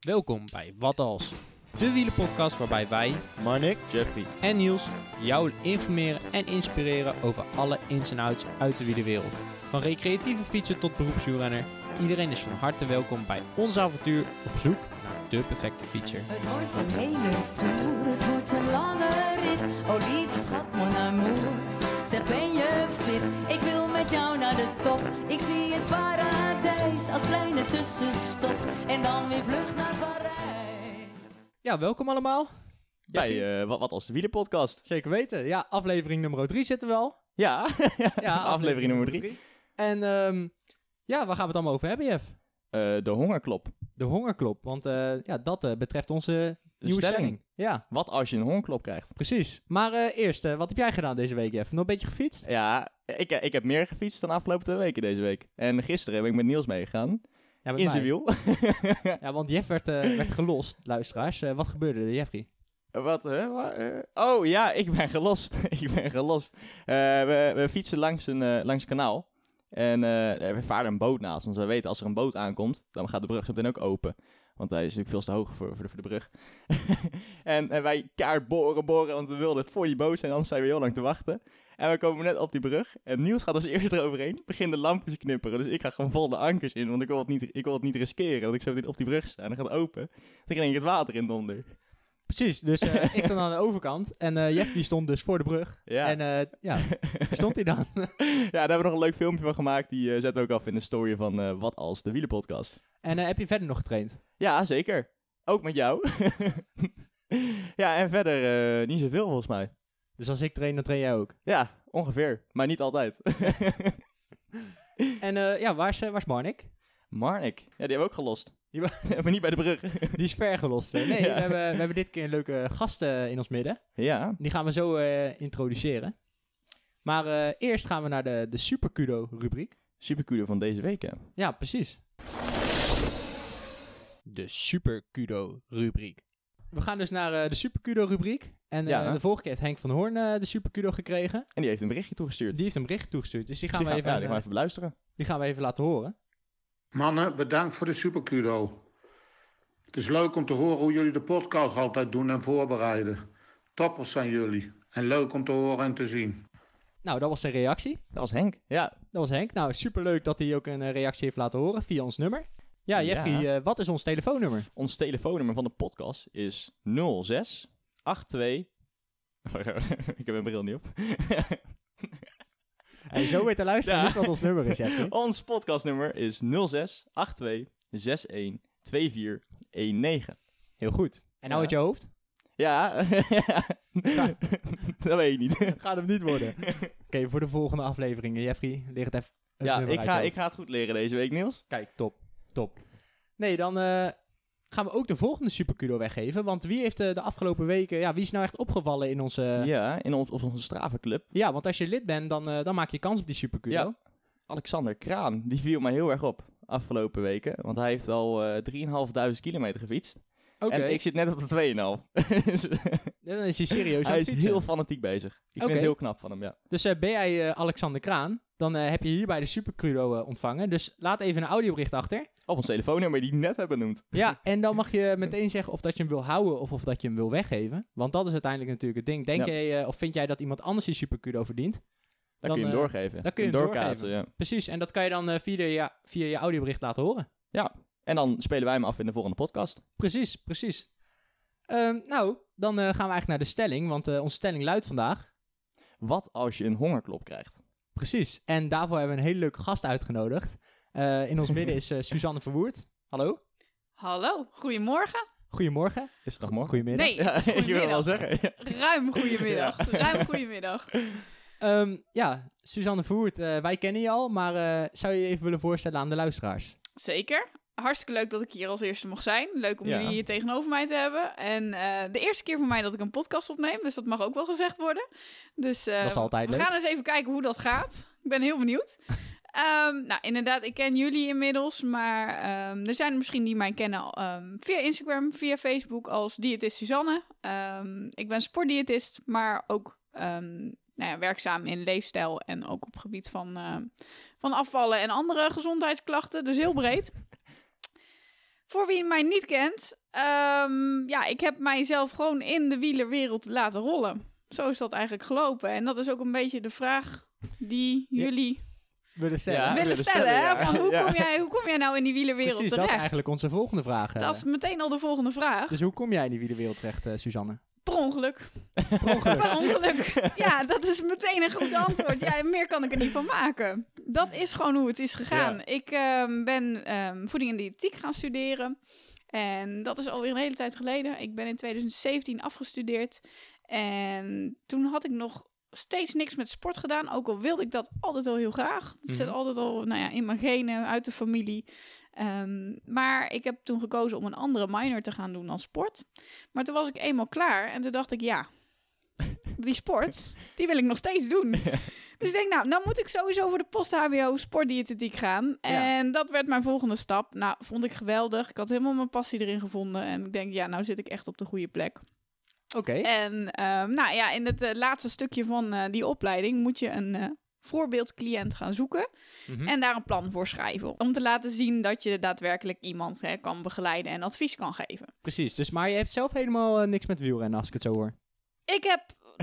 Welkom bij Wat Als, de wielenpodcast waarbij wij Marnik, Jeffrey. en Niels jou informeren en inspireren over alle ins en outs uit de wielerwereld. Van recreatieve fietser tot beroepswielrenner, iedereen is van harte welkom bij ons avontuur op zoek naar de perfecte fietser. Het wordt een hele tour, het wordt een lange rit. Oh lieve schat, mon amour. Zeg ben je fit? Ik wil met jou naar de top. Ik zie het paradijs als kleine tussenstop. En dan weer vlucht naar Parijs. Ja, welkom allemaal. Bij eh, wat, wat als de wielerpodcast. Zeker weten. Ja, aflevering nummer 3 zitten we al. Ja, Ja, aflevering nummer drie. En ehm, ja, waar gaan we het allemaal over hebben, Jeff? Eh, de hongerklop. De hongerklop, want eh, ja, dat eh, betreft onze nieuwe stelling. stelling. Ja, Wat als je een hongerklop krijgt? precies. Maar eh, eerst, wat heb jij gedaan deze week, Jeff? Nog een beetje gefietst? Ja, ik, ik heb meer gefietst dan de afgelopen twee weken deze week. En gisteren ben ik met Niels meegegaan. Ja, met in mij. zijn wiel. Ja, want Jeff werd, werd gelost, luisteraars. Wat gebeurde er, Jeffrey? Wat? hè? Oh ja, ik ben gelost. ik ben gelost. We, we fietsen langs een, langs kanaal. En eh, we varen een boot naast ons. We weten als er een boot aankomt, dan gaat de brug zo meteen ook open. Want hij is natuurlijk veel te hoog voor, voor, de, brug. en, en wij kaart boren, boren, want we wilden voor die boot zijn, anders zijn we heel lang te wachten. En we komen net op die brug. En Niels gaat als eerste eroverheen. Begint de lampjes te knipperen. Dus ik ga gewoon vol de ankers in. Want ik wil het niet, ik wil het niet riskeren. Dat ik zo op die brug sta. En dan gaat het open. Dan krijg ik het water in donder. Precies, dus eh, ik stond aan de overkant en eh, Jeff die stond dus voor de brug. Ja. En eh, ja, stond hij dan. Ja, daar hebben we nog een leuk filmpje van gemaakt. Die zetten we ook af in de story van Wat Als, de wielerpodcast. en heb je verder nog getraind? Ja, zeker. Ook met jou. ja, en verder niet zoveel volgens mij. Dus als ik train, dan train jij ook. Ja, ongeveer. Maar niet altijd. En ja, waar is, waar is Marnik? Marnik. Ja, die hebben we ook gelost. Maar niet bij de brug. Die is vergelost. hè? Nee, Ja. we, hebben, we hebben dit keer een leuke gast eh, in ons midden. ja. Die gaan we zo eh, introduceren. Maar eh, eerst gaan we naar de, de Super Kudo rubriek. Supercudo van deze week, hè. Ja, precies. De Super Kudo rubriek. We gaan dus naar eh, de Super Kudo rubriek. En Ja. de vorige keer heeft Henk van Hoorn de Super Kudo gekregen. En die heeft een berichtje toegestuurd. Die heeft een bericht toegestuurd. Dus die gaan, Dus we, die even, ja, die gaan we even beluisteren. die gaan we even laten horen. Mannen, bedankt voor de superkudo. Het is leuk om te horen hoe jullie de podcast altijd doen en voorbereiden. Toppers zijn jullie. En leuk om te horen en te zien. Nou, dat was zijn reactie. Dat was Henk. Ja. Dat was Henk. Nou, superleuk dat hij ook een eh, reactie heeft laten horen via ons nummer. Ja. Jeffrey, eh, wat is ons telefoonnummer? Ons telefoonnummer van de podcast is 06 82... ik heb mijn bril niet op. Hey, zo weet de luisteraar Ja. niet wat ons nummer is, Jeffrey. Ons podcastnummer is 06 82 61 24 19. Heel goed. En nou uit je hoofd? Ja, dat weet je niet. Gaat hem niet worden. Oké, voor de volgende afleveringen, Jeffrey, leer het even. Ja, ik ga, ik ga het goed leren deze week, Niels. Kijk, top. Top. Nee, dan eh, gaan we ook de volgende Supercudo weggeven. Want wie heeft eh, de afgelopen weken... Ja, wie is nou echt opgevallen in onze... Ja, Ja, in ons, op onze Strava-club. want als je lid bent, dan, eh, dan maak je kans op die Supercudo. Ja. Alexander Kraan, die viel mij heel erg op afgelopen weken. Want hij heeft al eh 3.500 kilometer gefietst. En ik zit net op de 2,5. dus dan is hij serieus hij is heel fanatiek bezig. Ik vind het heel knap van hem, ja. Dus ben jij Alexander Kraan, dan heb je hierbij de Supercudo eh, ontvangen. Dus laat even een audiobericht achter. Op ons telefoonnummer die ik net heb benoemd. Ja, en dan mag je meteen zeggen of dat je hem wil houden of of dat je hem wil weggeven. Want dat is uiteindelijk natuurlijk het ding. Denk Ja. jij, eh, of vind jij dat iemand anders die Supercudo verdient? Dan, Dan, kun je hem eh, doorgeven. dan kun je hem doorkaatsen, ja. Precies, en dat kan je dan eh, via, je, via je audiobericht laten horen. Ja, en dan spelen wij hem af in de volgende podcast. Precies, precies. Ehm, nou, dan gaan we eigenlijk naar de stelling, want onze stelling luidt vandaag. Wat als je een hongerklop krijgt? Precies, en daarvoor hebben we een hele leuke gast uitgenodigd. Eh, in ons midden is eh, Suzanne Verwoerd. Hallo, Hallo, goedemorgen. goedemorgen. Is het nog morgen? Goedemiddag. Nee, Ja, het is ik wil wel zeggen. Ja. Ruim goedemiddag. Ruim goedemiddag. Ehm, ja, Suzanne Verwoerd, eh, wij kennen je al, maar eh, zou je je even willen voorstellen aan de luisteraars? Zeker. Hartstikke leuk dat ik hier als eerste mocht zijn. Leuk om Ja. jullie hier tegenover mij te hebben. En eh, de eerste keer voor mij dat ik een podcast opneem, dus dat mag ook wel gezegd worden. Dus eh, Dat is altijd we leuk. gaan eens even kijken hoe dat gaat. Ik ben heel benieuwd. Ehm, nou, inderdaad, ik ken jullie inmiddels, maar ehm, er zijn er misschien die mij kennen ehm, via Instagram, via Facebook als diëtist Suzanne. Ik ben sportdiëtist, maar ook nou ja, werkzaam in leefstijl en ook op gebied van, van afvallen en andere gezondheidsklachten. Dus heel breed. Voor wie mij niet kent, ja, ik heb mijzelf gewoon in de wielerwereld laten rollen. Zo is dat eigenlijk gelopen. En dat is ook een beetje de vraag die Ja. Willen stellen. Ja, willen stellen. stellen, hè? ja. Van hoe, kom jij, hoe kom jij nou in die wielerwereld Precies, dat terecht? is eigenlijk onze volgende vraag. Dat is meteen al de volgende vraag. Dus hoe kom jij in die wielerwereld terecht, eh, Suzanne? Per ongeluk. Per ongeluk. Per ongeluk. Ja, dat is meteen een goed antwoord. Ja, meer kan ik er niet van maken. Dat is gewoon hoe het is gegaan. Ja. Ik ehm, ben ehm, voeding en diëtiek gaan studeren. En dat is alweer een hele tijd geleden. Ik ben in 2017 afgestudeerd. En toen had ik nog steeds niks met sport gedaan. Ook al wilde ik dat altijd al heel graag. Het zit Mhm. altijd al nou ja, in mijn genen, uit de familie. Ehm, maar ik heb toen gekozen om een andere minor te gaan doen dan sport. Maar toen was ik eenmaal klaar en toen dacht ik, ja, die sport, die wil ik nog steeds doen. Dus ik denk, nou, dan moet ik sowieso voor de post-HBO sportdiëtetiek gaan. Ja. En dat werd mijn volgende stap. Nou, vond ik geweldig. Ik had helemaal mijn passie erin gevonden. En ik denk, ja, nou zit ik echt op de goede plek. Oké. En ehm, nou ja, in het eh, laatste stukje van eh, die opleiding moet je een eh, voorbeeldcliënt gaan zoeken. Mhm. En daar een plan voor schrijven. Om te laten zien dat je daadwerkelijk iemand hè, kan begeleiden en advies kan geven. Precies, dus, maar je hebt zelf helemaal niks met wielrennen, als ik het zo hoor. Ik heb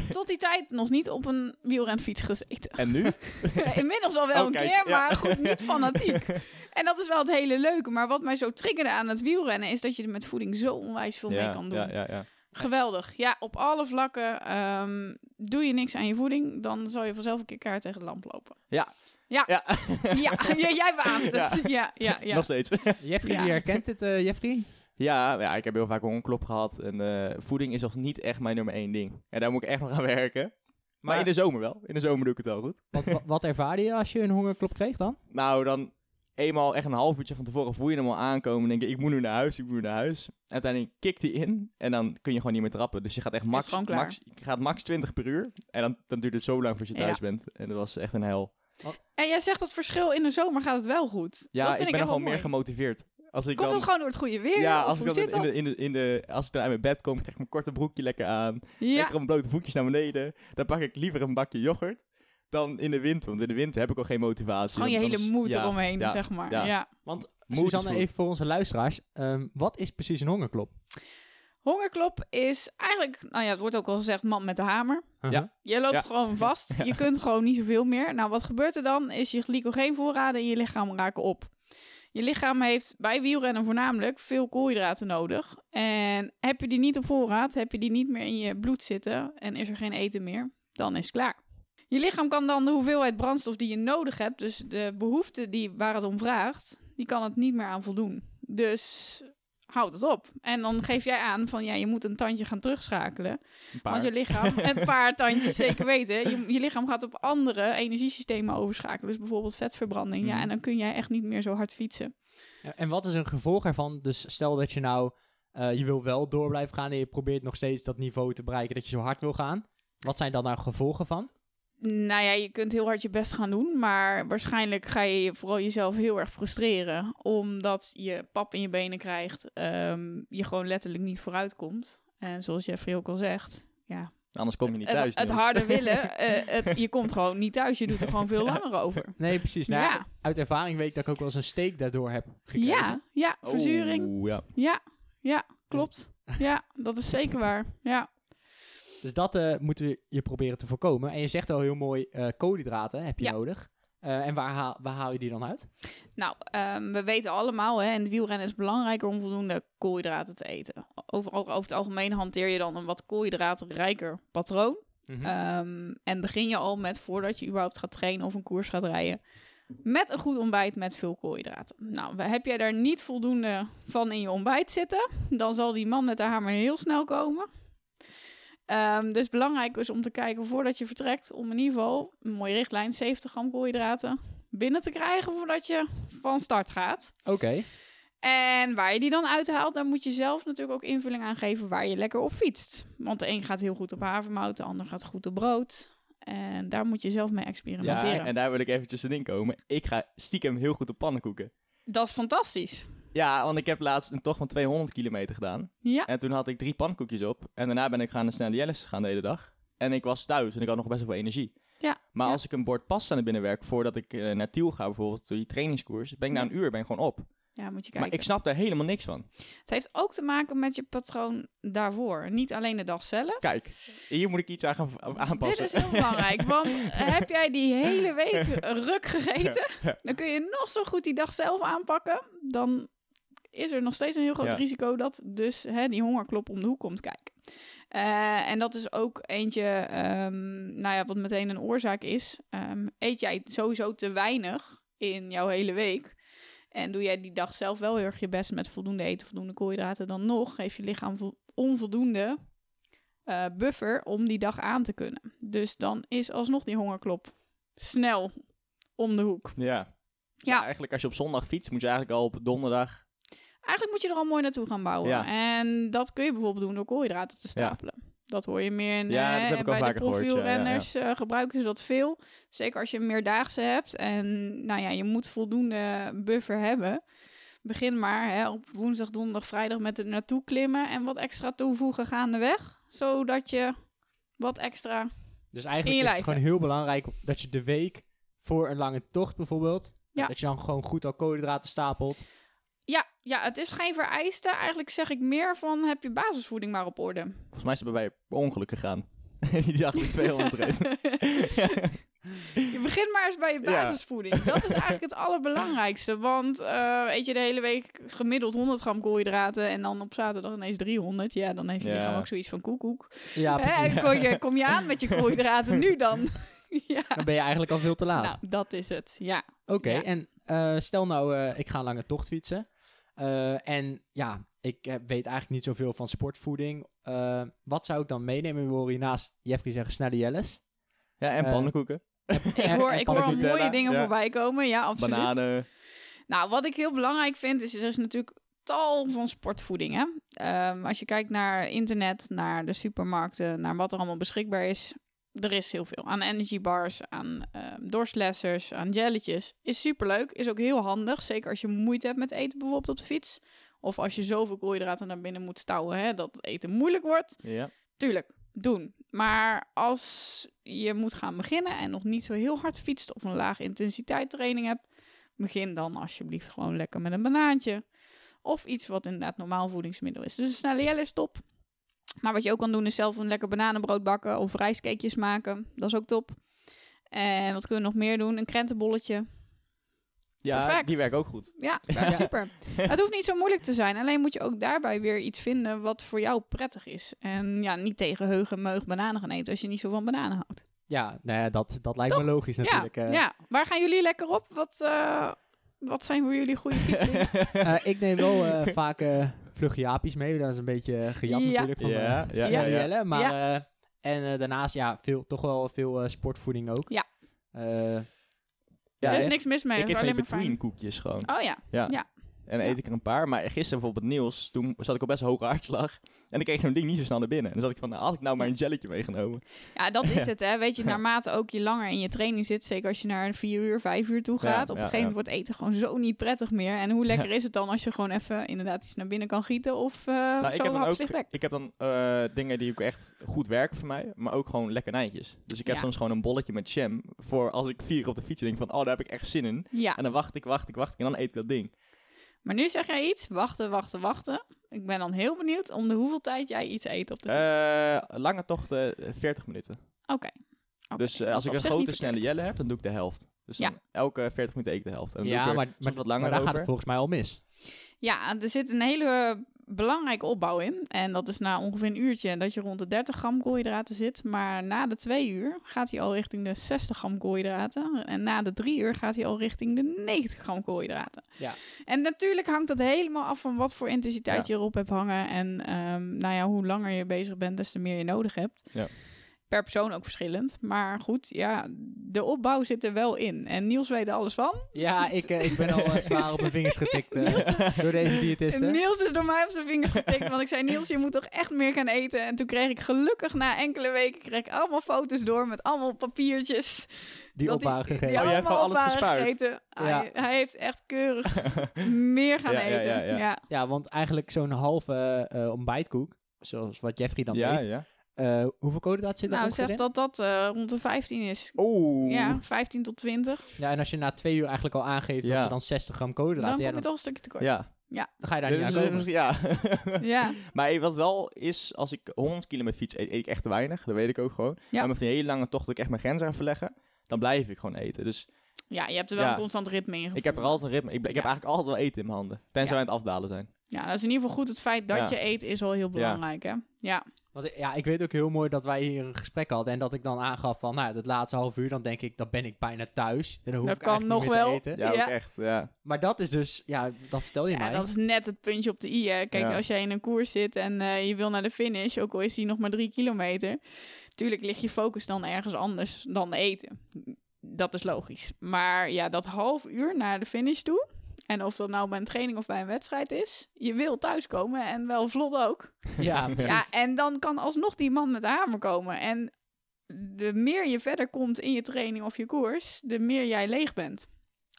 tot die tijd nog niet op een wielrenfiets gezeten. En nu? Inmiddels al wel Oh, een kijk, keer, ja. maar goed, niet fanatiek. En dat is wel het hele leuke. Maar wat mij zo triggerde aan het wielrennen is dat je er met voeding zo onwijs veel mee kan doen. Ja, ja, ja. Geweldig. Ja, op alle vlakken. ehm, doe je niks aan je voeding, dan zal je vanzelf een keer kaart tegen de lamp lopen. Ja. Ja. Ja. Ja, ja, jij beaamt het. Ja, ja, ja. Nog steeds. Jeffrey, Ja. die herkent het, eh, Jeffrey? ja, ja, ik heb heel vaak een hongerklop gehad. En eh, voeding is nog niet echt mijn nummer één ding. En daar moet ik echt nog aan werken. Maar, Maar- in de zomer wel. In de zomer doe ik het wel goed. Wat, wat, wat ervaarde je als je een hongerklop kreeg dan? Nou, dan eenmaal echt een half uurtje van tevoren voel je hem al aankomen. En denk je, ik moet nu naar huis, ik moet nu naar huis. Uiteindelijk kikt hij in en dan kun je gewoon niet meer trappen. Dus je gaat echt max, max, je gaat max 20 per uur. En dan, dan duurt het zo lang voordat je Ja. thuis bent. En dat was echt een hel. En jij zegt dat verschil in de zomer gaat het wel goed. Ja, dat ik vind ben ik er gewoon meer gemotiveerd. Als ik Komt dan, het gewoon door het goede weer? ja, als ik dan in de, in de, in de, als ik dan uit mijn bed kom, krijg ik mijn korte broekje lekker aan. Ja, Lekker blote voetjes naar beneden. Dan pak ik liever een bakje yoghurt dan in de winter. Want in de winter heb ik al geen motivatie. gewoon je hele is- moed ja, eromheen, ja, zeg maar. ja. Ja. Want Suzanne, goed. even voor onze luisteraars. ehm, wat is precies een hongerklop? Hongerklop is eigenlijk, nou ja, het wordt ook al gezegd, man met de hamer. Ja. Je loopt Ja. gewoon vast. Je kunt gewoon niet zoveel meer. Nou, wat gebeurt er dan? Is je glycogeenvoorraden in je lichaam raken op. Je lichaam heeft bij wielrennen voornamelijk veel koolhydraten nodig. En heb je die niet op voorraad, heb je die niet meer in je bloed zitten en is er geen eten meer, dan is het klaar. Je lichaam kan dan de hoeveelheid brandstof die je nodig hebt, dus de behoefte die, waar het om vraagt, die kan het niet meer aan voldoen. Dus houd het op. En dan geef jij aan van ja, je moet een tandje gaan terugschakelen. Want je lichaam, een paar tandjes zeker weten. Je, je lichaam gaat op andere energiesystemen overschakelen. Dus bijvoorbeeld vetverbranding. Ja, Mhm. en dan kun jij echt niet meer zo hard fietsen. En wat is een gevolg ervan? Dus stel dat je nou, eh, je wil wel door blijven gaan en je probeert nog steeds dat niveau te bereiken dat je zo hard wil gaan. Wat zijn dan nou gevolgen van? Nou ja, je kunt heel hard je best gaan doen. Maar waarschijnlijk ga je vooral jezelf heel erg frustreren. Omdat je pap in je benen krijgt. ehm, je gewoon letterlijk niet vooruit komt. En zoals Jeffrey ook al zegt. Ja, Anders kom je niet het, thuis. het Niels. harder willen. eh, het, je komt gewoon niet thuis. Je doet er gewoon veel langer over. Nee, precies. Nou, Ja. Uit ervaring weet ik dat ik ook wel eens een steek daardoor heb gekregen. Ja, ja, verzuring. Oeh, ja. Ja, ja, klopt. Ja, dat is zeker waar. Ja. Dus dat eh, moeten we je proberen te voorkomen. En je zegt al heel mooi, eh, koolhydraten heb je Ja. nodig. Eh, en waar haal, waar haal je die dan uit? Nou, ehm, we weten allemaal, hè, in het wielrennen is het belangrijker om voldoende koolhydraten te eten. Over, over het algemeen hanteer je dan een wat koolhydratenrijker patroon. Mhm. Ehm, en begin je al met, voordat je überhaupt gaat trainen of een koers gaat rijden, met een goed ontbijt met veel koolhydraten. Nou, heb jij daar niet voldoende van in je ontbijt zitten, dan zal die man met de hamer heel snel komen. Ehm, dus belangrijk is om te kijken voordat je vertrekt, om in ieder geval een mooie richtlijn, 70 gram koolhydraten binnen te krijgen voordat je van start gaat. Oké. En waar je die dan uithaalt, daar moet je zelf natuurlijk ook invulling aan geven waar je lekker op fietst. Want de een gaat heel goed op havermout, de ander gaat goed op brood. En daar moet je zelf mee experimenteren. Ja, en daar wil ik eventjes in komen. Ik ga stiekem heel goed op pannenkoeken. Dat is fantastisch. Ja, want ik heb laatst een tocht van 200 kilometer gedaan. Ja, En toen had ik drie pannenkoekjes op. En daarna ben ik gaan naar snelle Jelles gegaan de hele dag. En ik was thuis en ik had nog best wel veel energie. Ja, Maar ja. als ik een bord pasta naar binnen werk voordat ik eh, naar Tiel ga bijvoorbeeld, die trainingskoers, ben ik na een uur ben ik gewoon op. Ja, moet je kijken. Maar ik snap daar helemaal niks van. Het heeft ook te maken met je patroon daarvoor. Niet alleen de dag zelf. Kijk, hier moet ik iets aan gaan aanpassen. Dit is heel belangrijk, want heb jij die hele week ruk gegeten, dan kun je nog zo goed die dag zelf aanpakken. Dan is er nog steeds een heel groot Ja. risico dat dus hè, die hongerklop om de hoek komt kijken. Eh, en dat is ook eentje, ehm, nou ja, wat meteen een oorzaak is. Ehm, eet jij sowieso te weinig in jouw hele week? En doe jij die dag zelf wel heel erg je best met voldoende eten, voldoende koolhydraten, dan nog geeft je lichaam vo- onvoldoende eh, buffer om die dag aan te kunnen. Dus dan is alsnog die hongerklop snel om de hoek. Ja. Dus Ja. Eigenlijk als je op zondag fietst, moet je eigenlijk al op donderdag... Eigenlijk moet je er al mooi naartoe gaan bouwen. Ja. En dat kun je bijvoorbeeld doen door koolhydraten te stapelen. Dat hoor je meer in, Ja, eh, dat heb ik al bij de gehoord, ja, profielrenners eh, gebruiken ze dat veel. Zeker als je een meerdaagse hebt. En nou ja, je moet voldoende buffer hebben. Begin maar hè, op woensdag, donderdag, vrijdag met er naartoe klimmen. En wat extra toevoegen gaandeweg. Zodat je wat extra Dus In eigenlijk je is het gewoon hebt. heel belangrijk dat je de week voor een lange tocht bijvoorbeeld, Ja. dat je dan gewoon goed al koolhydraten stapelt. Ja, ja, het is geen vereiste. Eigenlijk zeg ik meer van heb je basisvoeding maar op orde. Volgens mij is het bij mij per ongeluk gegaan. Die dacht ik 200 reed. je begint maar eens bij je Ja. basisvoeding. Dat is eigenlijk het allerbelangrijkste. Want eh eet je de hele week gemiddeld 100 gram koolhydraten en dan op zaterdag ineens 300. Ja, dan heeft je Ja. lichaam ook zoiets van koekoek. Ja, precies. Hè, kom, je, kom je aan met je koolhydraten nu dan? ja. Dan ben je eigenlijk al veel te laat. Nou, dat is het. Ja. Oké, ja. en eh, stel nou, eh, ik ga een lange tocht fietsen. Eh, en ja, ik heb- weet eigenlijk niet zoveel van sportvoeding. Eh, wat zou ik dan meenemen, Rory, naast Jeffrey zeggen snelle jelles? Ja, en Eh, pannenkoeken. Ik hoor, ik hoor al mooie dingen ja. voorbij komen. Ja, absoluut. Bananen. Nou, wat ik heel belangrijk vind, is er is natuurlijk tal van sportvoeding. Hè? Ehm, als je kijkt naar internet, naar de supermarkten, naar wat er allemaal beschikbaar is. Er is heel veel. Aan energy bars, aan ehm dorstlessers, aan jelletjes. Is superleuk, is ook heel handig. Zeker als je moeite hebt met eten bijvoorbeeld op de fiets. Of als je zoveel koolhydraten naar binnen moet stouwen, hè, dat eten moeilijk wordt. Ja. Tuurlijk, doen. Maar als je moet gaan beginnen en nog niet zo heel hard fietst of een lage intensiteit training hebt, begin dan alsjeblieft gewoon lekker met een banaantje. Of iets wat inderdaad normaal voedingsmiddel is. Dus een snelle is top. Maar wat je ook kan doen is zelf een lekker bananenbrood bakken of rijstcakejes maken. Dat is ook top. En wat kunnen we nog meer doen? Een krentenbolletje. Ja, Perfect. die werken ook goed. Ja, super. Het hoeft niet zo moeilijk te zijn. Alleen moet je ook daarbij weer iets vinden wat voor jou prettig is. En ja, niet tegen heug en meug bananen gaan eten als je niet zo van bananen houdt. Ja, nou ja, dat, dat lijkt me logisch natuurlijk. ja, eh. ja, waar gaan jullie lekker op? Wat, eh, wat zijn voor jullie goede fietsdingen? Eh, ik neem wel eh, vaak eh vlugge jaapjes mee. Dat is een beetje gejat Ja. natuurlijk van Ja, de ja, ja. jelle. Maar, eh, en eh, daarnaast ja, veel, toch wel veel eh, sportvoeding ook. Ja. Eh, Ja, er is echt. niks mis mee. ik eet alleen maar between koekjes gewoon. Oh ja, Ja. En dan Ja. eet ik er een paar. Maar gisteren bijvoorbeeld Niels, toen zat ik op best een hoge hartslag. En dan kreeg ik zo'n ding niet zo snel naar binnen. En dan zat ik van, nou, had ik nou maar een jelletje meegenomen. ja, dat is het hè. Weet je, naarmate ook je langer in je training zit, zeker als je naar vier uur, vijf uur toe Ja, gaat, op ja, een gegeven moment wordt eten gewoon zo niet prettig meer. En hoe lekker is het dan als je gewoon even inderdaad iets naar binnen kan gieten of eh Nou, ik zo heb dan ook weg. ik heb dan dingen die ook echt goed werken voor mij, maar ook gewoon lekkernijntjes. Dus ik heb soms gewoon een bolletje met jam voor als ik vier op de fiets denk van, oh, daar heb ik echt zin in. Ja. En dan wacht ik, wacht ik, wacht ik en dan eet ik dat ding. Maar nu zeg jij iets. Wachten, wachten, wachten. Ik ben dan heel benieuwd om de hoeveel tijd jij iets eet op de fiets. Eh lange tochten, eh, 40 minuten. Oké. Dus eh, als ik een grote snelle jelle heb, dan doe ik de helft. Dus Ja. elke 40 minuten eet ik de helft. En dan doe ja, ik er maar, maar, wat langer maar daar gaat het volgens mij al mis. Ja, er zit een hele belangrijke opbouw in. En dat is na ongeveer een uurtje dat je rond de 30 gram koolhydraten zit. Maar na de twee uur gaat hij al richting de 60 gram koolhydraten. En na de drie uur gaat hij al richting de 90 gram koolhydraten. Ja. En natuurlijk hangt dat helemaal af van wat voor intensiteit Ja. je erop hebt hangen. En ehm, nou ja, hoe langer je bezig bent, des te meer je nodig hebt. Ja. Per persoon ook verschillend. Maar goed, ja, de opbouw zit er wel in. En Niels weet er alles van. Ja, ik, eh, ik ben al eh, zwaar op mijn vingers getikt eh, door deze diëtisten. Niels is door mij op zijn vingers getikt. want ik zei, Niels, je moet toch echt meer gaan eten. En toen kreeg ik gelukkig na enkele weken kreeg ik allemaal foto's door met allemaal papiertjes. Die op waren die, gegeven. Die Oh, jij hebt allemaal gewoon alles waren gegeten. Ja. Hij, hij heeft echt keurig meer gaan Ja, ja, eten. ja, ja. ja. Ja, want eigenlijk zo'n halve eh, ontbijtkoek, zoals wat Jeffrey dan ja, eet, ja. Eh, hoeveel koolhydraten zit er Nou, zeg in? dat dat eh, rond de 15 is. Oeh. Ja, 15 tot 20. Ja, en als je na twee uur eigenlijk al aangeeft dat Ja. ze dan 60 gram Dan koolhydraten... kom ja, je dan, toch een stukje tekort. Ja. dan ga je daar Dit niet aan komen. ja. Ja. maar wat wel is, als ik 100 kilometer fiets, eet, eet ik echt te weinig. Dat weet ik ook gewoon. Ja. Maar met een hele lange tocht dat ik echt mijn grenzen ga verleggen, dan blijf ik gewoon eten. Dus ja, je hebt er wel Ja. een constant ritme in ik heb er altijd een ritme. Ik, ik heb Ja. eigenlijk altijd wel eten in mijn handen. Tenzij Ja. we aan het afdalen zijn. Ja, dat is in ieder geval goed. Het feit dat Ja. je eet is al heel belangrijk, hè? Ja. Want ik- ja, ik weet ook heel mooi dat wij hier een gesprek hadden en dat ik dan aangaf van, nou, dat laatste half uur, dan denk ik, dan ben ik bijna thuis. En dan hoef Dat ik kan eigenlijk nog niet meer wel. te eten. Ja, Ja. ook echt. Ja. Maar dat is dus, ja, dat vertel je Ja, mij. dat is net het puntje op de i. Hè. Kijk, Ja. als jij in een koers zit en eh, je wil naar de finish, ook al is die nog maar drie kilometer, tuurlijk ligt je focus dan ergens anders dan eten. Dat is logisch. Maar ja, dat half uur naar de finish toe, en of dat nou bij een training of bij een wedstrijd is, je wil thuiskomen en wel vlot ook. Ja, precies. Ja, en dan kan alsnog die man met de hamer komen. En de meer je verder komt in je training of je koers, de meer jij leeg bent.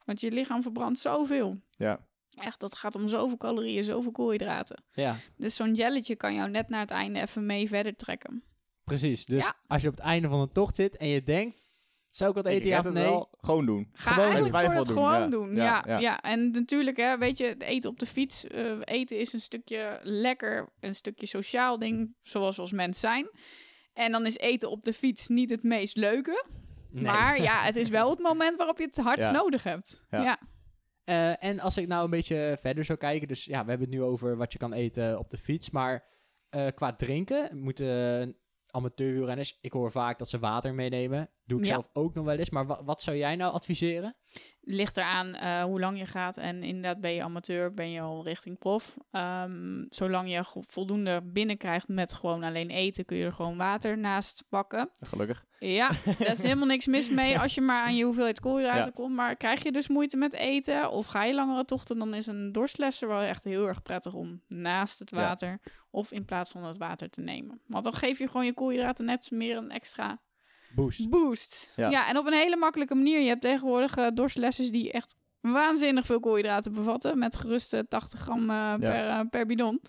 Want je lichaam verbrandt zoveel. Ja. Echt, dat gaat om zoveel calorieën, zoveel koolhydraten. ja, Dus zo'n jelletje kan jou net naar het einde even mee verder trekken. precies. Dus Ja. als je op het einde van een tocht zit en je denkt, zou ik wat Ik eten, ja of het nee? wel gewoon doen. Ga Gewoon eigenlijk voor het doen, gewoon ja. doen. Ja, Ja, ja. ja. en natuurlijk, hè, weet je, het eten op de fiets. eh, eten is een stukje lekker, een stukje sociaal ding, zoals we als mens zijn. En dan is eten op de fiets niet het meest leuke. Nee. Maar ja, het is wel het moment waarop je het hardst Ja. nodig hebt. Ja. Ja. Eh, en als ik nou een beetje verder zou kijken, dus ja, we hebben het nu over wat je kan eten op de fiets, maar eh, qua drinken moeten amateurwielrenners, ik hoor vaak dat ze water meenemen, doe ik Ja. zelf ook nog wel eens, maar wa- wat zou jij nou adviseren? Ligt eraan eh hoe lang je gaat. En inderdaad, ben je amateur, ben je al richting prof. Ehm, zolang je voldoende binnenkrijgt met gewoon alleen eten, kun je er gewoon water naast pakken. Gelukkig. Ja, daar is helemaal niks mis mee als je maar aan je hoeveelheid koolhydraten Ja. komt. Maar krijg je dus moeite met eten of ga je langere tochten, dan is een dorstlesser wel echt heel erg prettig om naast het Ja. water of in plaats van het water te nemen. Want dan geef je gewoon je koolhydraten net meer een extra Boost. boost. Ja. Ja. en op een hele makkelijke manier. Je hebt tegenwoordig eh dorstlessers die echt waanzinnig veel koolhydraten bevatten. Met geruste 80 gram eh, per, eh, per bidon.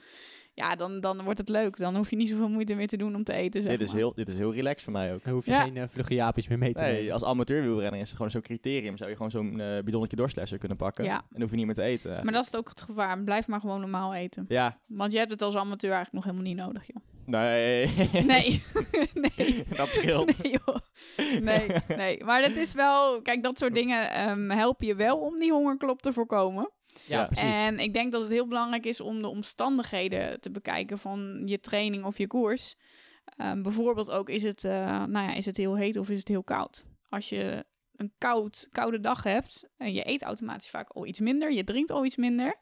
Ja, dan, dan wordt het leuk. Dan hoef je niet zoveel moeite meer te doen om te eten. Zeg Dit is, maar. heel, dit is heel relaxed voor mij ook. Dan hoef je Ja. geen uh, vlugge jaapjes meer mee te Nee, nemen. als amateurwielrenner is het gewoon zo'n criterium. Zou je gewoon zo'n eh, bidonnetje dorslessen kunnen pakken. Ja. En dan hoef je niet meer te eten. Maar dat is ook het gevaar. Blijf maar gewoon normaal eten. Ja, Want je hebt het als amateur eigenlijk nog helemaal niet nodig, joh. nee. Nee. nee. dat scheelt. Nee, joh. Nee, nee. Maar het is wel... Kijk, dat soort dingen ehm, helpen je wel om die hongerklop te voorkomen. Ja, Ja. precies. En ik denk dat het heel belangrijk is om de omstandigheden te bekijken van je training of je koers. Ehm, bijvoorbeeld ook, is het, eh, nou ja, is het heel heet of is het heel koud? Als je een koud, koude dag hebt en je eet automatisch vaak al iets minder, je drinkt al iets minder.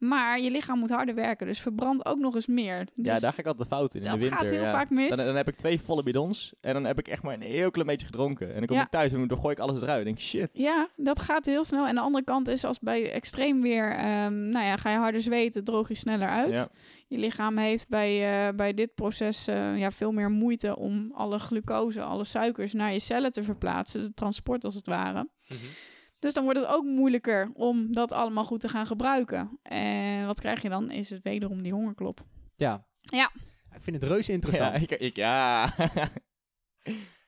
Maar je lichaam moet harder werken, dus verbrand ook nog eens meer. ja, Dus daar ga ik altijd de fout in. In dat de winter. gaat heel ja. vaak mis. Dan, dan heb ik twee volle bidons. En dan heb ik echt maar een heel klein beetje gedronken. En dan kom Ja. ik thuis en dan gooi ik alles eruit. En denk shit. Ja, dat gaat heel snel. En de andere kant is als bij extreem weer, ehm, nou ja, ga je harder zweten, droog je sneller uit. Ja. Je lichaam heeft bij, eh, bij dit proces eh, ja, veel meer moeite om alle glucose, alle suikers naar je cellen te verplaatsen. Het transport als het ware. Mhm. Dus dan wordt het ook moeilijker om dat allemaal goed te gaan gebruiken. En wat krijg je dan? Is het wederom die hongerklop. Ja. Ja. Ik vind het reuze interessant. Ja, ik, ik, ja.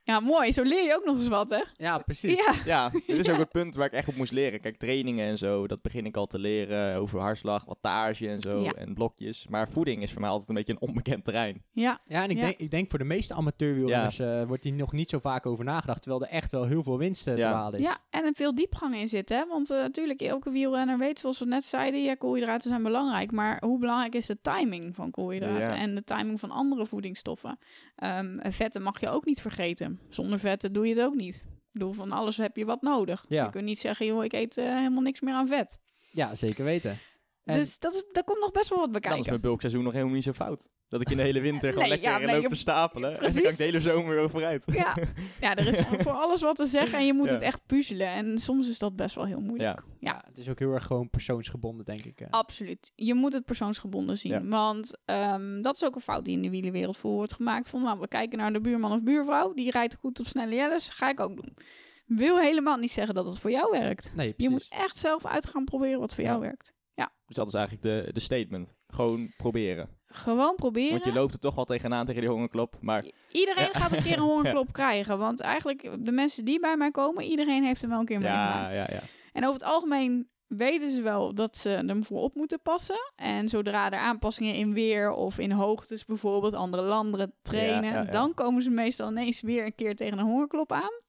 Ja, mooi. Zo leer je ook nog eens wat, hè? Ja, precies. Ja. ja, dit is ook het punt waar ik echt op moest leren. Kijk, trainingen en zo, dat begin ik al te leren over hartslag, wattage en zo, Ja. en blokjes. Maar voeding is voor mij altijd een beetje een onbekend terrein. Ja. Ja, en ik, Ja. Denk, ik denk voor de meeste amateurwielrenners eh, wordt hier nog niet zo vaak over nagedacht. Terwijl er echt wel heel veel winst eh, te Ja. behalen is. Ja, en er veel diepgang in zit, hè? Want eh, natuurlijk, elke wielrenner weet, zoals we net zeiden, ja, koolhydraten zijn belangrijk. Maar hoe belangrijk is de timing van koolhydraten Ja. en de timing van andere voedingsstoffen? Ehm, vetten mag je ook niet vergeten. Zonder vetten doe je het ook niet. Ik bedoel, van alles heb je wat nodig. Ja. Je kunt niet zeggen, joh, ik eet eh, helemaal niks meer aan vet. Ja, zeker weten. En- Dus dat is, daar komt nog best wel wat Dan is bekijken. mijn bulkseizoen nog helemaal niet zo fout. Dat ik in de hele winter gewoon Nee, lekker ja, nee, loop te stapelen. En dan kan ik de hele zomer weer vooruit. Ja. ja, er is voor alles wat te zeggen en je moet Ja. het echt puzzelen. En soms is dat best wel heel moeilijk. Ja. Ja. ja, het is ook heel erg gewoon persoonsgebonden, denk ik. eh. Absoluut. Je moet het persoonsgebonden zien. Ja. Want ehm, dat is ook een fout die in de wielenwereld voor wordt gemaakt. Van, nou, we kijken naar de buurman of buurvrouw. Die rijdt goed op snelle jelles. Ga ik ook doen. Wil helemaal niet zeggen dat het voor jou werkt. Nee, Je moet echt zelf uit gaan proberen wat voor Ja. jou werkt. Dus dat is eigenlijk de, de statement. Gewoon proberen. Gewoon proberen. Want je loopt er toch wel tegenaan tegen die hongerklop. Maar Iedereen Ja. gaat een keer een hongerklop krijgen. Want eigenlijk, de mensen die bij mij komen, iedereen heeft hem wel een keer ja, meegemaakt. ja, ja. En over het algemeen weten ze wel dat ze ervoor op moeten passen. En zodra er aanpassingen in weer of in hoogtes bijvoorbeeld, andere landen trainen, Ja, ja, ja. dan komen ze meestal ineens weer een keer tegen een hongerklop aan.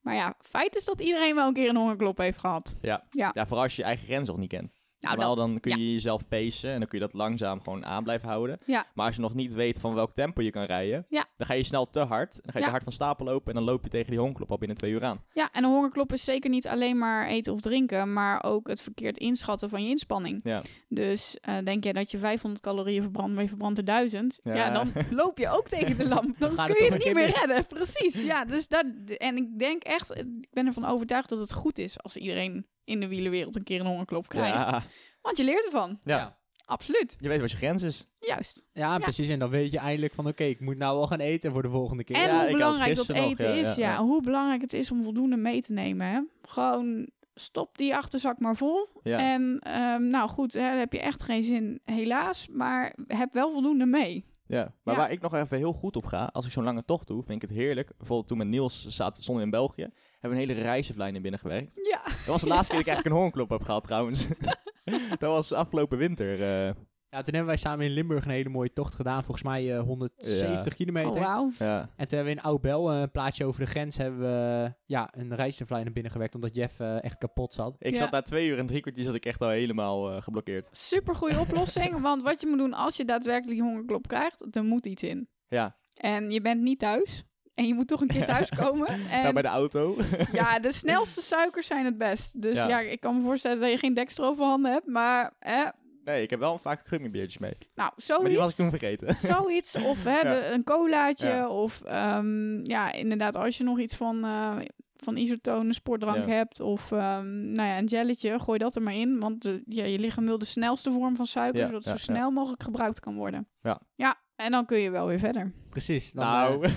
Maar ja, feit is dat iedereen wel een keer een hongerklop heeft gehad. Ja. Ja. ja, vooral als je je eigen grens nog niet kent. Nou, Normaal dat, dan kun ja. je jezelf pacen en dan kun je dat langzaam gewoon aan blijven houden. Ja. Maar als je nog niet weet van welk tempo je kan rijden, Ja. dan ga je snel te hard. Dan ga je te hard van stapel lopen en dan loop je tegen die hongerklop al binnen twee uur aan. Ja, en een hongerklop is zeker niet alleen maar eten of drinken, maar ook het verkeerd inschatten van je inspanning. Ja. Dus eh, denk je dat je 500 calorieën verbrandt, maar je verbrandt er 1000. Ja. Dan loop je ook tegen de lamp. Dan kun je het niet meer redden. Precies, ja. Dus dat, en ik denk echt, ik ben ervan overtuigd dat het goed is als iedereen in de wielenwereld een keer een hongerklop krijgt. Ja. Want je leert ervan. Ja. Absoluut. Je weet wat je grens is. Juist. Ja, precies. En dan weet je eindelijk van, oké, ik moet nou wel gaan eten voor de volgende keer. En Ja, ik hoe had belangrijk dat nog, eten ja, is, ja, ja, ja. Hoe belangrijk het is om voldoende mee te nemen. Hè? Gewoon stop die achterzak maar vol. Ja. En ehm, nou goed, hè, heb je echt geen zin, helaas. Maar heb wel voldoende mee. Ja, maar Ja. waar ik nog even heel goed op ga, als ik zo'n lange tocht doe, vind ik het heerlijk. Bijvoorbeeld toen met Niels zat, stonden in België, hebben we een hele reizenvlijn in binnen gewerkt. Ja. Dat was de laatste keer dat ik eigenlijk een hongerklop heb gehad trouwens. dat was afgelopen winter. eh, Ja, toen hebben wij samen in Limburg een hele mooie tocht gedaan. Volgens mij eh, 170 kilometer. Oh, wauw. ja. En toen hebben we in Oudbel, eh, een plaatsje over de grens, hebben we ja, een reizenvlijn naar binnen gewerkt. Omdat Jeff eh, echt kapot zat. Ik Ja. zat daar twee uur en drie kwartier zat ik echt al helemaal eh, geblokkeerd. Super goede oplossing. want wat je moet doen als je daadwerkelijk die hongerklop krijgt, er moet iets in. Ja, En je bent niet thuis. En je moet toch een keer thuiskomen. En nou, bij de auto. ja, de snelste suikers zijn het best. Dus ja. Ja. ik kan me voorstellen dat je geen dekstro voorhanden hebt. Maar, eh, nee, ik heb wel vaak gummibiertjes mee. nou, Maar die was ik zoiets. toen vergeten. Zoiets, of hè, Ja. de, een colaatje, Ja. of ehm, ja, inderdaad, als je nog iets van, eh van isotone sportdrank Ja. hebt, of ehm, nou ja, een jelletje, gooi dat er maar in. Want eh, ja, je lichaam wil de snelste vorm van suiker, zodat het zo snel mogelijk gebruikt kan worden. Ja. Ja, en dan kun je wel weer verder. Precies. Dan, nou, eh,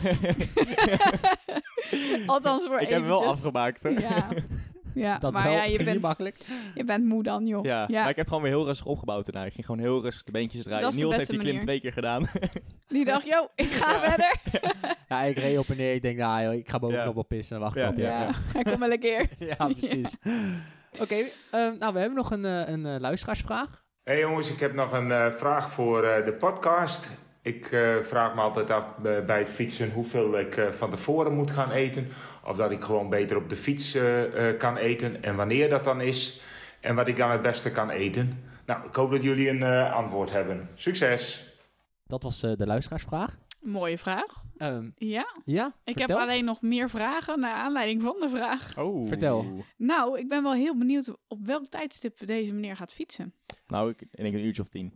Althans voor ik heb hem wel afgemaakt. hoor. Ja, ja dat maar wel, ja, je bent, makkelijk. je bent moe dan, joh. Ja, Ja. maar ik heb het gewoon weer heel rustig opgebouwd daarna. Ik ging gewoon heel rustig de beentjes draaien. Dat is de Niels heeft die klim manier. twee keer gedaan. Die dacht, yo, ik ga Ja. verder. Ja, ik reed op en neer. Ik denk, nou joh, ik ga bovenop Ja. wel pissen en wacht Ja, op. Ja, Ja, hij komt wel een keer. ja. precies. Oké, ehm, nou we hebben nog een, eh, een eh, luisteraarsvraag. Hey jongens, ik heb nog een vraag voor eh, de podcast. Ik eh, vraag me altijd af bij het fietsen hoeveel ik eh, van tevoren moet gaan eten. Of dat ik gewoon beter op de fiets eh, eh, kan eten en wanneer dat dan is. En wat ik dan het beste kan eten. Nou, ik hoop dat jullie een eh, antwoord hebben. Succes! Dat was eh, de luisteraarsvraag. Mooie vraag. Ehm, Ja, ja, ik vertel. heb alleen nog meer vragen naar aanleiding van de vraag. Oh. Vertel. Nou, ik ben wel heel benieuwd op welk tijdstip deze meneer gaat fietsen. Nou, ik ik denk een uurtje of tien.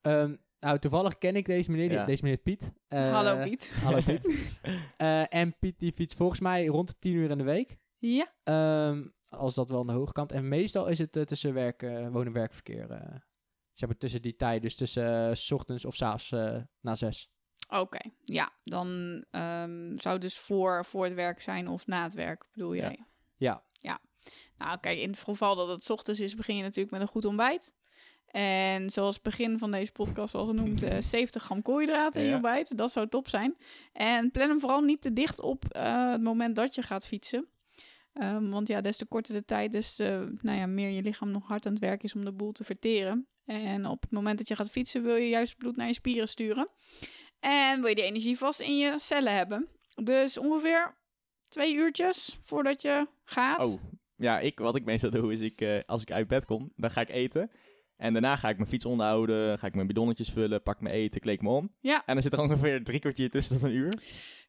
Ehm, nou, toevallig ken ik deze meneer. die- Ja. Deze meneer Piet. Eh, Hallo Piet. Hallo Piet. Eh, en Piet die fietst volgens mij rond de 10 uur in de week. Ja, Ehm, als dat wel aan de hoge kant. En meestal is het eh, tussen werk, woon- en werkverkeer. eh zeg maar tussen die tijd. Dus tussen s ochtends of s'avonds eh na zes. oké. Ja, dan ehm, zou het dus voor, voor het werk zijn of na het werk, bedoel Ja. jij? Ja. Nou, kijk, in het geval dat het 's ochtends is, begin je natuurlijk met een goed ontbijt. En zoals het begin van deze podcast al genoemd, eh 70 gram koolhydraten in je Ja. ontbijt. Dat zou top zijn. En plan hem vooral niet te dicht op eh, het moment dat je gaat fietsen. Ehm, want ja, des te korter de tijd, des te nou ja, meer je lichaam nog hard aan het werk is om de boel te verteren. En op het moment dat je gaat fietsen, wil je juist bloed naar je spieren sturen. En wil je die energie vast in je cellen hebben. Dus ongeveer twee uurtjes voordat je gaat. Oh, ja, ik, wat ik meestal doe is, ik, eh, als ik uit bed kom, dan ga ik eten. En daarna ga ik mijn fiets onderhouden, ga ik mijn bidonnetjes vullen, pak mijn eten, kleed me om. Ja. En dan zit er ongeveer drie kwartier tussen tot een uur.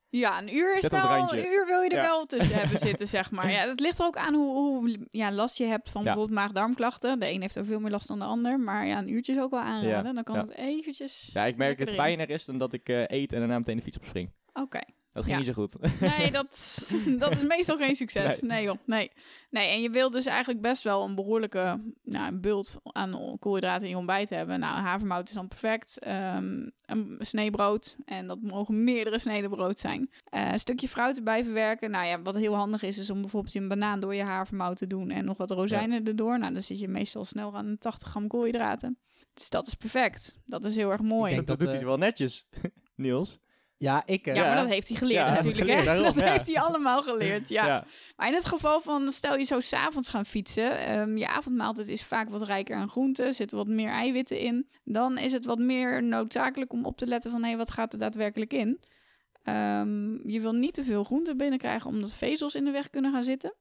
Ja, een uur is Zet wel, een uur wil je er Ja. wel tussen hebben zitten, zeg maar. Ja, dat ligt er ook aan hoe, hoe ja, last je hebt van Ja. bijvoorbeeld maag-darmklachten. De een heeft er veel meer last dan de ander, maar ja, een uurtje is ook wel aanraden. Ja, Dan kan het eventjes... Ja, ik merk lekker het fijner is dan dat ik eh, eet en daarna meteen de fiets opspring. Oké, Dat ging Ja. niet zo goed. Nee, dat, dat is meestal geen succes. Nee, joh, nee. Nee, en je wilt dus eigenlijk best wel een behoorlijke nou, een bult aan koolhydraten in je ontbijt hebben. Nou, havermout is dan perfect. Ehm, een sneebrood. En dat mogen meerdere sneden brood zijn. Eh, een stukje fruit erbij verwerken. Nou ja, wat heel handig is, is om bijvoorbeeld een banaan door je havermout te doen. En nog wat rozijnen erdoor. Nou, dan zit je meestal snel aan 80 gram koolhydraten. Dus dat is perfect. Dat is heel erg mooi. Ik denk dat dat, doet eh, hij wel netjes, Niels. Ja, ik... eh, Ja, maar dat heeft hij geleerd Ja, natuurlijk. geleerd, hè? daarom, dat ja. heeft hij allemaal geleerd, ja. ja. Maar in het geval van, stel je zou s'avonds gaan fietsen, ehm, je avondmaaltijd is vaak wat rijker aan groenten, zitten wat meer eiwitten in, dan is het wat meer noodzakelijk om op te letten van, hé, wat gaat er daadwerkelijk in? Ehm, je wil niet te veel groenten binnenkrijgen, omdat vezels in de weg kunnen gaan zitten.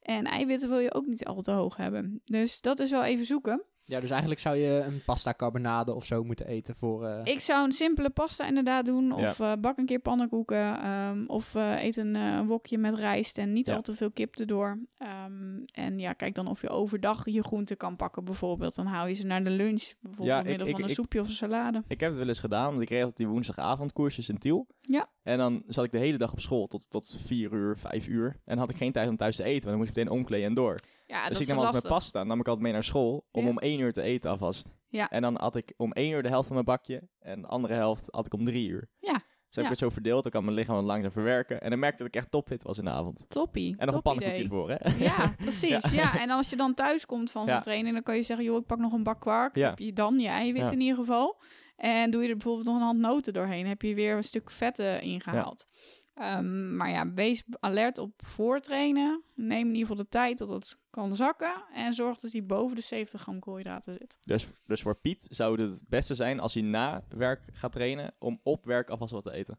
En eiwitten wil je ook niet al te hoog hebben. Dus dat is wel even zoeken. Ja, dus eigenlijk zou je een pasta carbonade of zo moeten eten voor... eh, Ik zou een simpele pasta inderdaad doen. Of eh, bak een keer pannenkoeken. ehm, of eh, eet een wokje met rijst en niet Ja. al te veel kip erdoor. Ehm, en ja, kijk dan of je overdag je groenten kan pakken bijvoorbeeld. Dan haal je ze naar de lunch. Bijvoorbeeld Ja, door middel ik- van ik- een ik- soepje of een salade. Ik heb het wel eens gedaan, want ik kreeg altijd die woensdagavond koersjes in Tiel. Ja. En dan zat ik de hele dag op school tot, tot vier uur, vijf uur. En had ik geen tijd om thuis te eten, want dan moest ik meteen omkleden en door. Ja, dus ik nam altijd mijn pasta, nam ik altijd mee naar school, om Ja. om één uur te eten alvast. Ja. En dan had ik om één uur de helft van mijn bakje, en de andere helft had ik om drie uur. Ja. Dus heb ik het zo verdeeld, dan kan mijn lichaam langzaam verwerken. En dan merkte dat ik echt topfit was in de avond. Toppie. En nog een pannenkoekje ervoor, hè? Ja, precies. Ja. en als je dan thuis komt van zo'n training, dan kan je zeggen, joh, ik pak nog een bak kwark. Ja. Heb je dan je eiwit in ieder geval. En doe je er bijvoorbeeld nog een hand noten doorheen, heb je weer een stuk vetten ingehaald. Ehm, maar ja, wees alert op voortrainen. Neem in ieder geval de tijd dat het kan zakken. En zorg dat hij boven de 70 gram koolhydraten zit. Dus, dus voor Piet zou het het beste zijn als hij na werk gaat trainen, om op werk alvast wat te eten.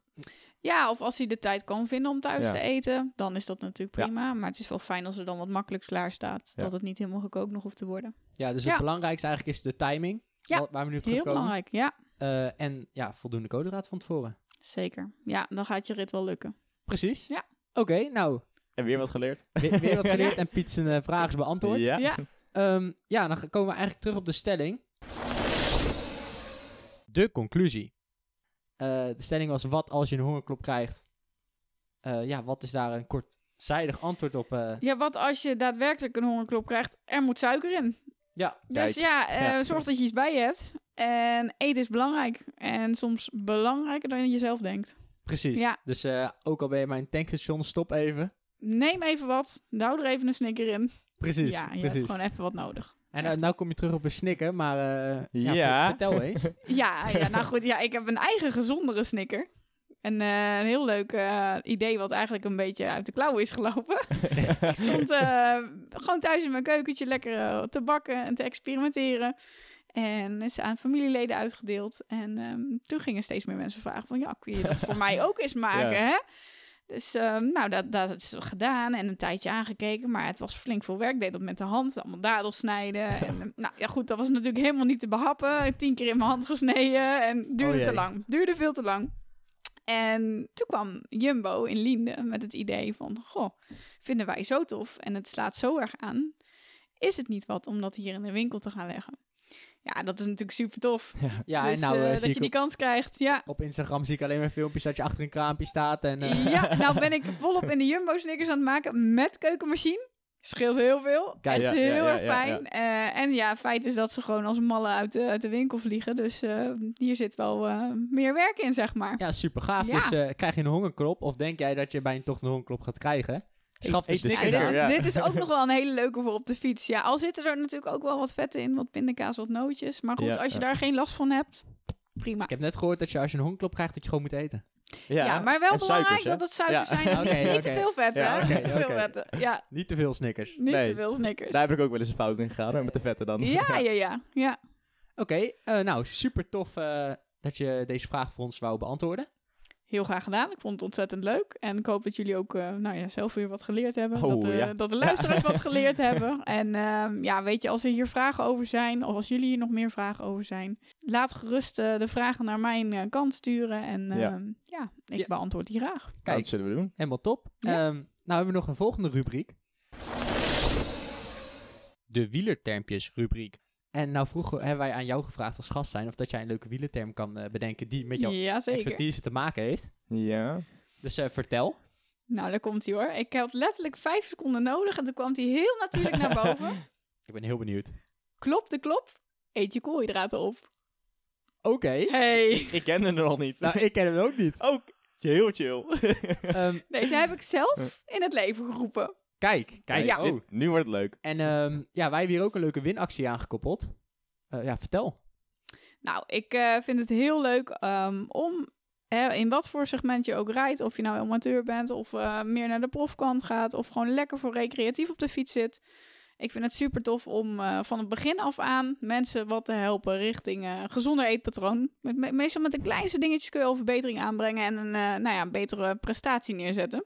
Ja, of als hij de tijd kan vinden om thuis Ja. te eten, dan is dat natuurlijk Ja. prima. Maar het is wel fijn als er dan wat makkelijks klaar staat. Ja. Dat het niet helemaal gekookt nog hoeft te worden. Ja, dus Ja. het belangrijkste eigenlijk is de timing. Ja, wa- Waar we nu op Heel terugkomen. belangrijk, ja. Eh, en ja, voldoende koolhydraten van tevoren. Zeker. Ja, dan gaat je rit wel lukken. Precies. Ja. Oké, nou, En weer wat geleerd. weer, weer wat geleerd en Piet zijn eh, vraag is beantwoord. Ja. Ja. Ehm, ja, dan komen we eigenlijk terug op de stelling. De conclusie. Eh, de stelling was, wat als je een hongerklop krijgt? Eh, ja, wat is daar een kortzijdig antwoord op? eh? Ja, wat als je daadwerkelijk een hongerklop krijgt? Er moet suiker in. Ja, Dus ja, eh, Ja. zorg dat je iets bij je hebt. En eten is belangrijk. En soms belangrijker dan je zelf denkt. precies. Ja. Dus eh, ook al ben je bij een tankstation, stop even. Neem even wat. Douw er even een snicker in. Precies, ja, je precies. hebt gewoon even wat nodig. En nou, nou kom je terug op een snikker, maar eh, ja, Ja. ver- vertel eens. Ja, ja, nou goed. Ja, ik heb een eigen gezondere snicker. En eh, een heel leuk eh, idee wat eigenlijk een beetje uit de klauwen is gelopen. ik stond eh, gewoon thuis in mijn keukentje lekker te bakken en te experimenteren. En is aan familieleden uitgedeeld. En ehm, toen gingen steeds meer mensen vragen van... ja, kun je dat voor mij ook eens maken, Ja. hè? Dus ehm, nou, dat, dat is gedaan en een tijdje aangekeken. Maar het was flink veel werk. Ik deed dat met de hand. Allemaal dadels snijden. En, eh, nou ja, goed, dat was natuurlijk helemaal niet te behappen. Tien keer in mijn hand gesneden. En duurde Oh te jee. lang. Duurde veel te lang. En toen kwam Jumbo in Liende met het idee van... Goh, vinden wij zo tof en het slaat zo erg aan. Is het niet wat om dat hier in de winkel te gaan leggen? Ja, dat is natuurlijk super tof. Ja, dus, en nou eh, eh, dat je die op, kans krijgt, ja. op Instagram zie ik alleen maar filmpjes dat je achter een kraampje staat. En, eh, Ja, nou ben ik volop in de Jumbo Snickers aan het maken met keukenmachine. Scheelt heel veel. Kijk, het is ja, heel ja, erg ja, fijn. Eh, en ja, feit is dat ze gewoon als mallen uit de, uit de winkel vliegen. Dus eh, hier zit wel eh, meer werk in, zeg maar. Ja, super gaaf. Ja. Dus eh, krijg je een hongerklop of denk jij dat je bij een tocht een hongerklop gaat krijgen? Schaf Snickers dit, is, dit is ook nog wel een hele leuke voor op de fiets. Ja, al zitten er natuurlijk ook wel wat vetten in, wat pindakaas, wat nootjes. Maar goed, Ja, als je ja. daar geen last van hebt, prima. Ik heb net gehoord dat je als je een hongerklop krijgt, dat je gewoon moet eten. Ja, maar wel en belangrijk suikers, dat het suikers Ja. zijn. Niet te veel vetten, Ja, te veel vetten. Ja, Niet te veel Snickers. niet Nee. te veel Snickers. Daar heb ik ook wel eens een fout in gegaan, hoor, met de vetten dan. Ja, ja, ja. ja. Oké, eh, nou super tof eh, dat je deze vraag voor ons wou beantwoorden. Heel graag gedaan. Ik vond het ontzettend leuk. En ik hoop dat jullie ook eh, nou ja, zelf weer wat geleerd hebben. Oh, dat, eh, ja. dat de luisteraars wat geleerd hebben. En ehm, ja, weet je, als er hier vragen over zijn... of als jullie hier nog meer vragen over zijn... laat gerust eh, de vragen naar mijn kant sturen. En Ja. ja, ja ik Ja. beantwoord die graag. Nou, Kijk, dat zullen we doen. helemaal top. Ja. Ehm, nou hebben we nog een volgende rubriek. De wielertermpjes rubriek. En nou vroeger hebben wij aan jou gevraagd als gast zijn... of dat jij een leuke wielerterm kan eh, bedenken die met jouw Ja, expertise te maken heeft. Ja. Dus eh, vertel. Nou, daar komt hij hoor. Ik had letterlijk vijf seconden nodig en toen kwam hij heel natuurlijk naar boven. Ik ben heel benieuwd. Klop de klop, eet je koolhydraten op. Oké. Hey. Ik kende hem nog niet. Nou, ik ken hem ook niet. Ook heel chill. Ehm, Deze heb ik zelf in het leven geroepen. Kijk, kijk. Ja, Oh. dit- nu wordt het leuk. En ehm, ja, wij hebben hier ook een leuke winactie aangekoppeld. Eh, ja, vertel. Nou, ik eh, vind het heel leuk ehm, om, hè, in wat voor segment je ook rijdt, of je nou amateur bent of eh, meer naar de profkant gaat, of gewoon lekker voor recreatief op de fiets zit. Ik vind het super tof om eh, van het begin af aan mensen wat te helpen richting eh gezonder eetpatroon. Met, me- meestal met de kleinste dingetjes kun je al verbetering aanbrengen en een, eh, nou ja, een betere prestatie neerzetten.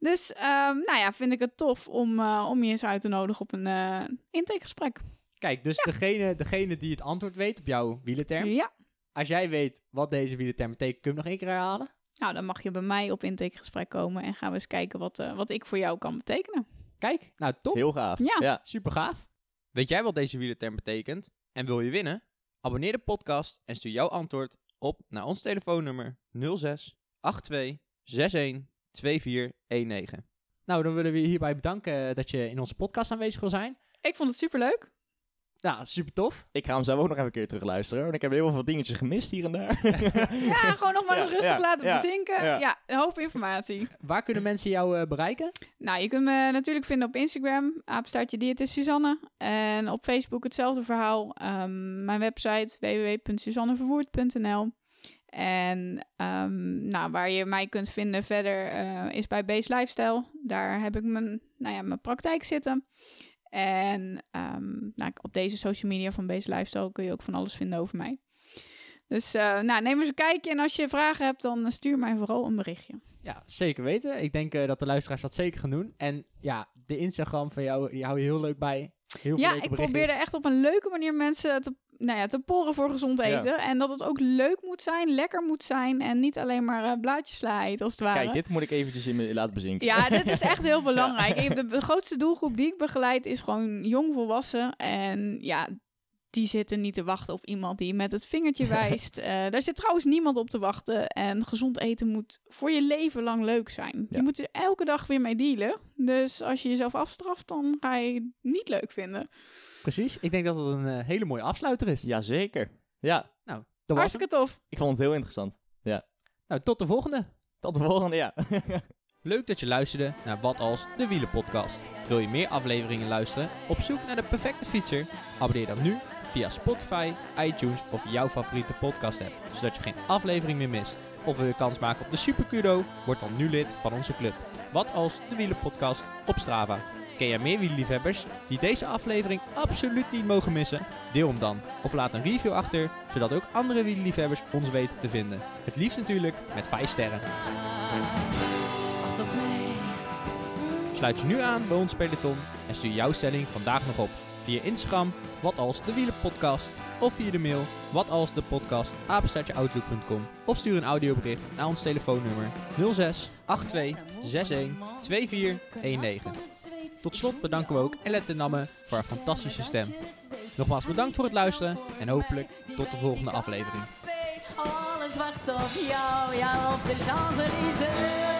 Dus ehm, nou ja, vind ik het tof om, eh, om je eens uit te nodigen op een eh intakegesprek. Kijk, dus degene, degene die het antwoord weet op jouw wielenterm. Ja. Als jij weet wat deze wielenterm betekent, kun je hem nog één keer herhalen? Nou, dan mag je bij mij op intakegesprek komen en gaan we eens kijken wat, eh, wat ik voor jou kan betekenen. Kijk, nou top. Heel gaaf. Ja. ja. Super gaaf. Weet jij wat deze wielerterm betekent en wil je winnen? Abonneer de podcast en stuur jouw antwoord op naar ons telefoonnummer 06 82 61 2419. Nou, dan willen we je hierbij bedanken dat je in onze podcast aanwezig wil zijn. Ik vond het super leuk. Nou, super tof. Ik ga hem zo ook nog even een keer terugluisteren. Want ik heb heel veel dingetjes gemist hier en daar. Ja, gewoon nog maar eens Ja, rustig ja, laten ja, bezinken. ja. Ja, een hoop informatie. Waar kunnen mensen jou eh, bereiken? Nou, je kunt me natuurlijk vinden op Instagram, apenstaartje diëtist Suzanne. En op Facebook hetzelfde verhaal. Ehm, mijn website www.suzanneverwoerd.nl En ehm, nou, waar je mij kunt vinden verder eh, is bij Base Lifestyle. Daar heb ik mijn, nou ja, mijn praktijk zitten. En ehm, nou, op deze social media van Base Lifestyle kun je ook van alles vinden over mij. Dus eh, nou, neem eens een kijkje. En als je vragen hebt, dan stuur mij vooral een berichtje. Ja, zeker weten. Ik denk eh, dat de luisteraars dat zeker gaan doen. En ja, de Instagram van jou, die hou je heel leuk bij. Heel veel Ja, ik berichtjes. probeer er echt op een leuke manier mensen te, nou ja, te poren voor gezond Ja. eten. En dat het ook leuk moet zijn, lekker moet zijn. En niet alleen maar eh, blaadjes sla eten, als het ware. Kijk, dit moet ik eventjes in me laten bezinken. Ja, dit is echt heel belangrijk. De, de grootste doelgroep die ik begeleid is gewoon jongvolwassen. En ja, die zitten niet te wachten op iemand die met het vingertje wijst. Eh, daar zit trouwens niemand op te wachten. En gezond eten moet voor je leven lang leuk zijn. Ja. Je moet er elke dag weer mee dealen. Dus als je jezelf afstraft, dan ga je het niet leuk vinden. Precies. Ik denk dat het een eh, hele mooie afsluiter is. Jazeker. Ja, Dat was hem. Hartstikke tof. ik vond het heel interessant. Nou, tot de volgende. Tot de volgende, ja. Leuk dat je luisterde naar Wat Als, de Wielenpodcast. Wil je meer afleveringen luisteren? Op zoek naar de perfecte fietser? Abonneer dan nu via Spotify, iTunes of jouw favoriete podcast app, zodat je geen aflevering meer mist. Of wil je kans maken op de Super Kudo? Word dan nu lid van onze club. Wat Als, de Wielenpodcast op Strava. Ken jij meer wielerliefhebbers die deze aflevering absoluut niet mogen missen? Deel hem dan. Of laat een review achter, zodat ook andere wielerliefhebbers ons weten te vinden. Het liefst natuurlijk met 5 sterren. Sluit je nu aan bij ons peloton en stuur jouw stelling vandaag nog op. Via Instagram, wat. Of via de mail, wat als de podcast. Of stuur een audiobericht naar ons telefoonnummer 06 82 61 2419. Tot slot bedanken we ook Elette Namme voor haar fantastische stem. Nogmaals bedankt voor het luisteren en hopelijk tot de volgende aflevering. Alles jou, op de.